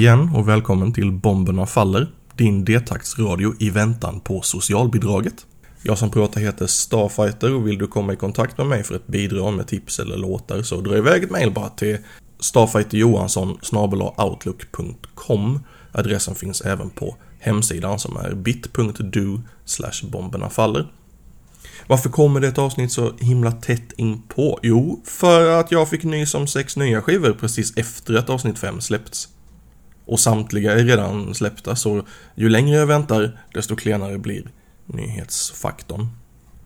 igen och välkommen till Bomberna Faller, din detaktsradio i väntan på socialbidraget. Jag som pratar heter Starfighter och vill du komma i kontakt med mig för ett bidrag med tips eller låtar så dra iväg ett mail bara till starfighterjohansson outlook.com Adressen finns även på hemsidan som är bit.do bomberna faller. Varför kommer det ett avsnitt så himla tätt in på? Jo, för att jag fick nys om sex nya skivor precis efter att avsnitt 5 släppts. Och samtliga är redan släppta, så ju längre jag väntar, desto klenare blir nyhetsfaktorn.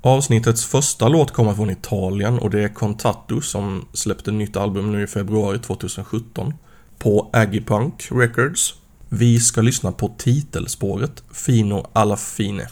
Avsnittets första låt kommer från Italien och det är Contatto som släppte nytt album nu i februari 2017 på Agipunk Records. Vi ska lyssna på titelspåret Fino alla fine.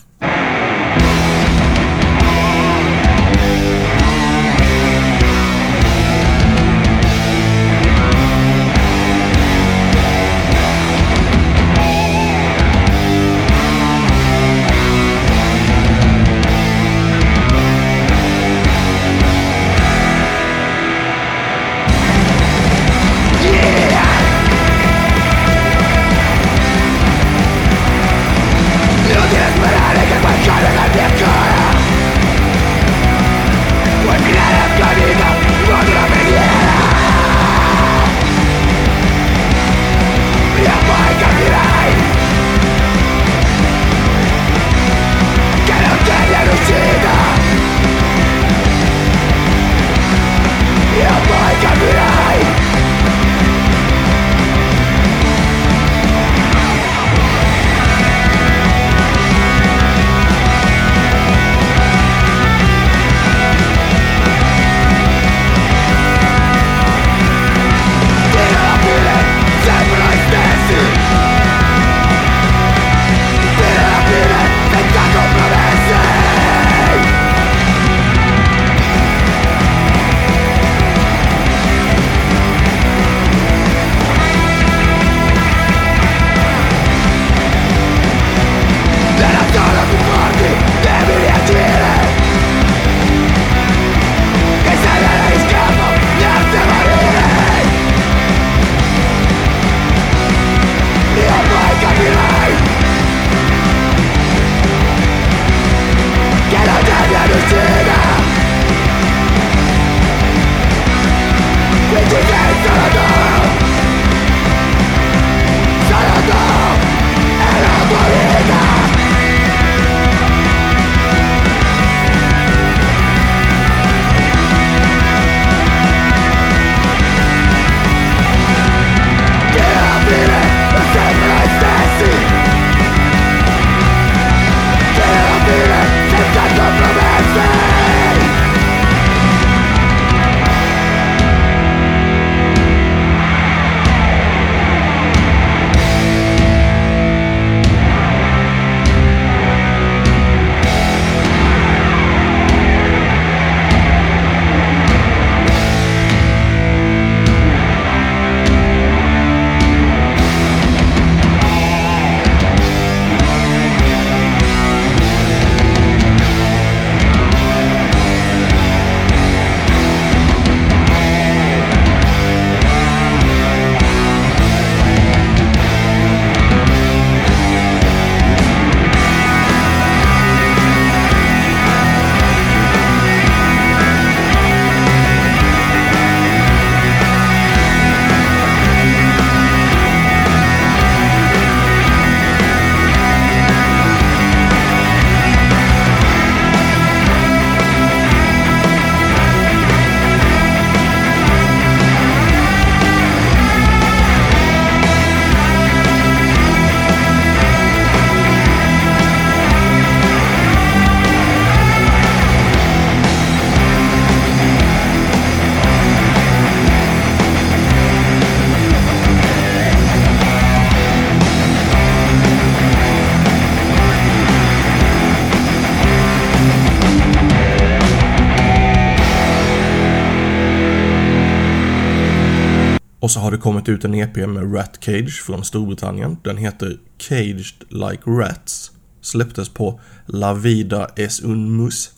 Och så har det kommit ut en EP med Rat Cage från Storbritannien. Den heter Caged Like Rats. Släpptes på La Vida es un mus.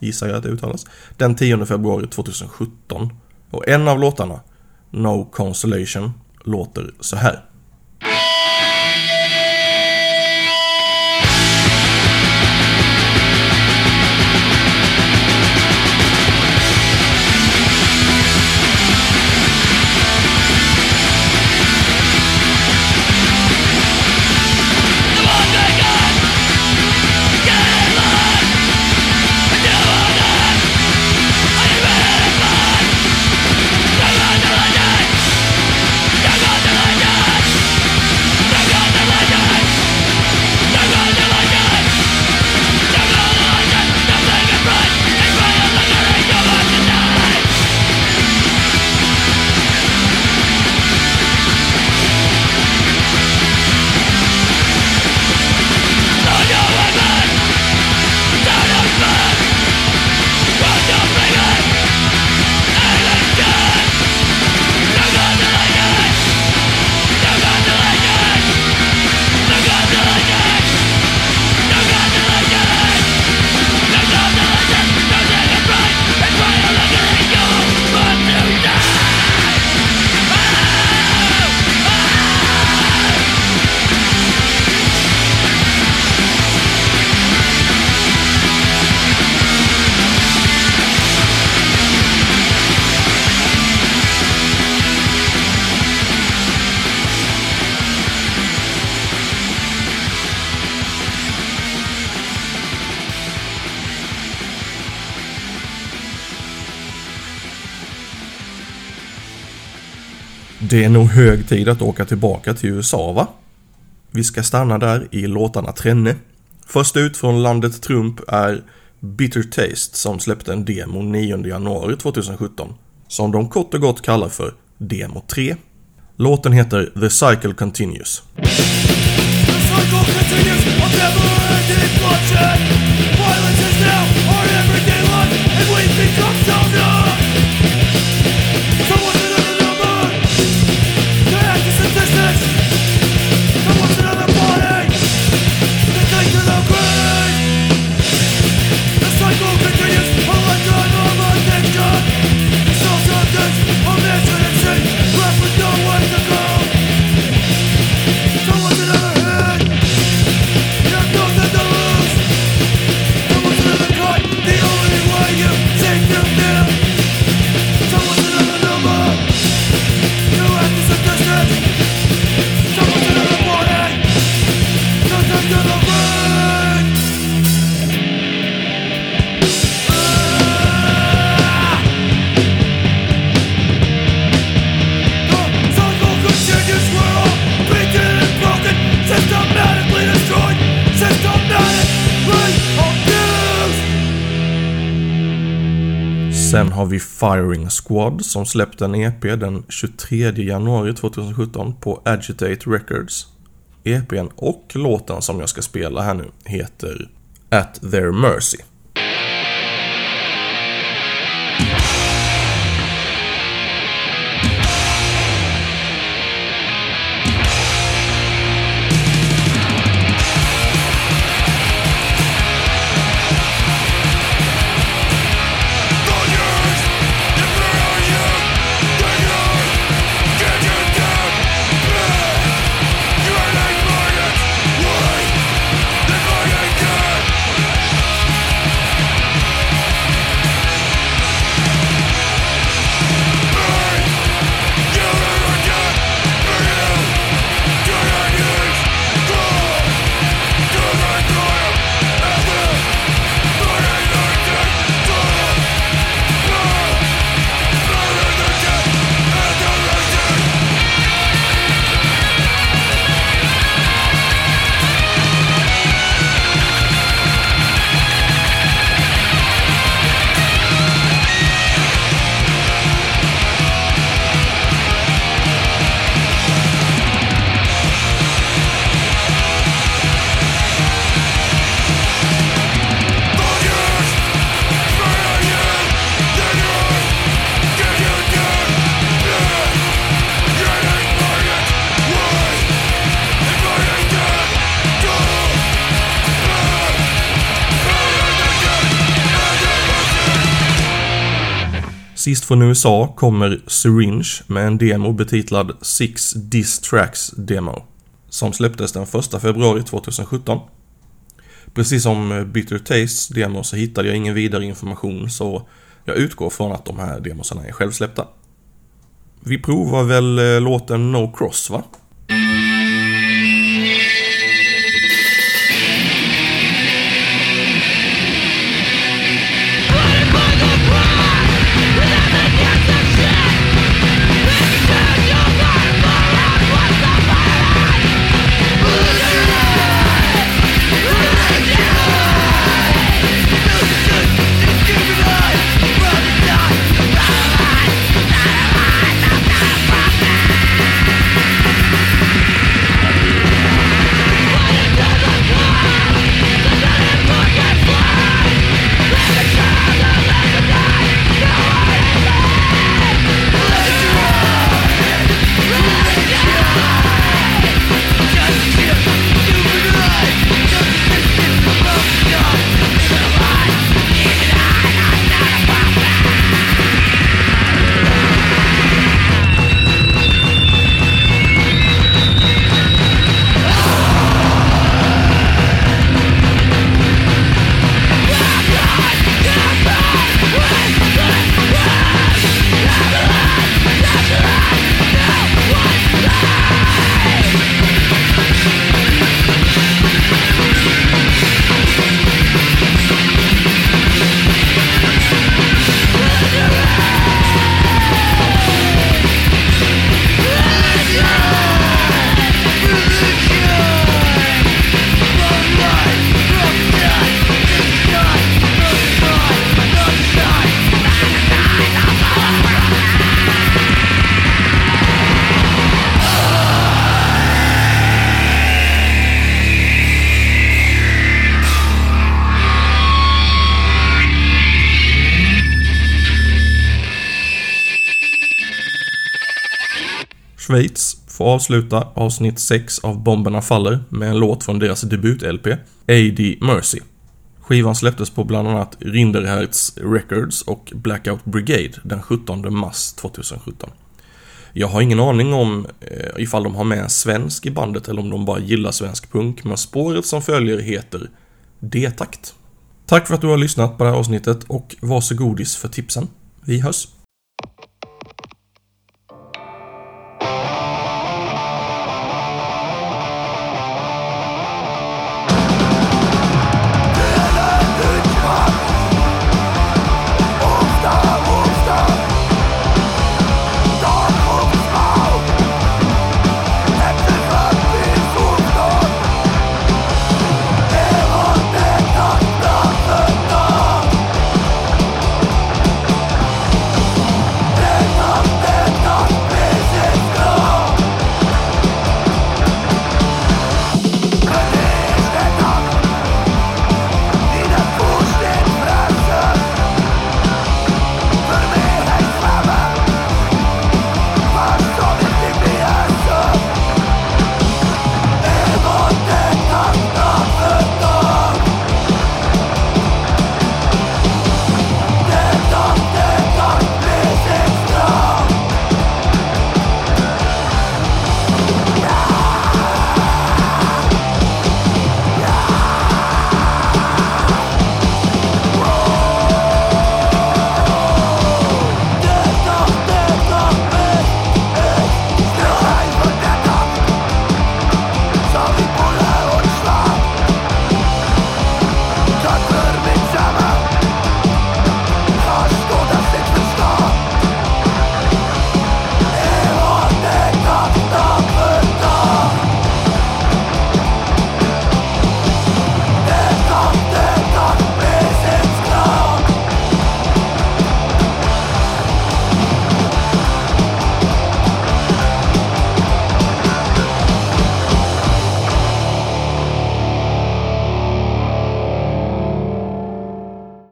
Gissar jag att det uttalas. Den 10 februari 2017. Och en av låtarna, No Consolation, låter så här. Det är nog hög tid att åka tillbaka till USA va? Vi ska stanna där i låtarna Trenne. Först ut från landet Trump är Bitter Taste som släppte en demo 9 januari 2017. Som de kort och gott kallar för Demo 3. Låten heter The Cycle Continues. The cycle continues Sen har vi Firing Squad som släppte en EP den 23 januari 2017 på Agitate Records. EPn och låten som jag ska spela här nu heter At Their Mercy. Sist från USA kommer Syringe med en demo betitlad Six Diss Tracks Demo. Som släpptes den 1 februari 2017. Precis som Bitter Tastes demo så hittade jag ingen vidare information så jag utgår från att de här demosarna är självsläppta. Vi provar väl eh, låten No Cross va? Schweiz får avsluta avsnitt 6 av Bomberna Faller med en låt från deras debut-LP, A.D. Mercy. Skivan släpptes på bland annat Rinderhertz Records och Blackout Brigade den 17 mars 2017. Jag har ingen aning om eh, ifall de har med en svensk i bandet eller om de bara gillar svensk punk, men spåret som följer heter D-takt. Tack för att du har lyssnat på det här avsnittet och varsågodis för tipsen. Vi hörs!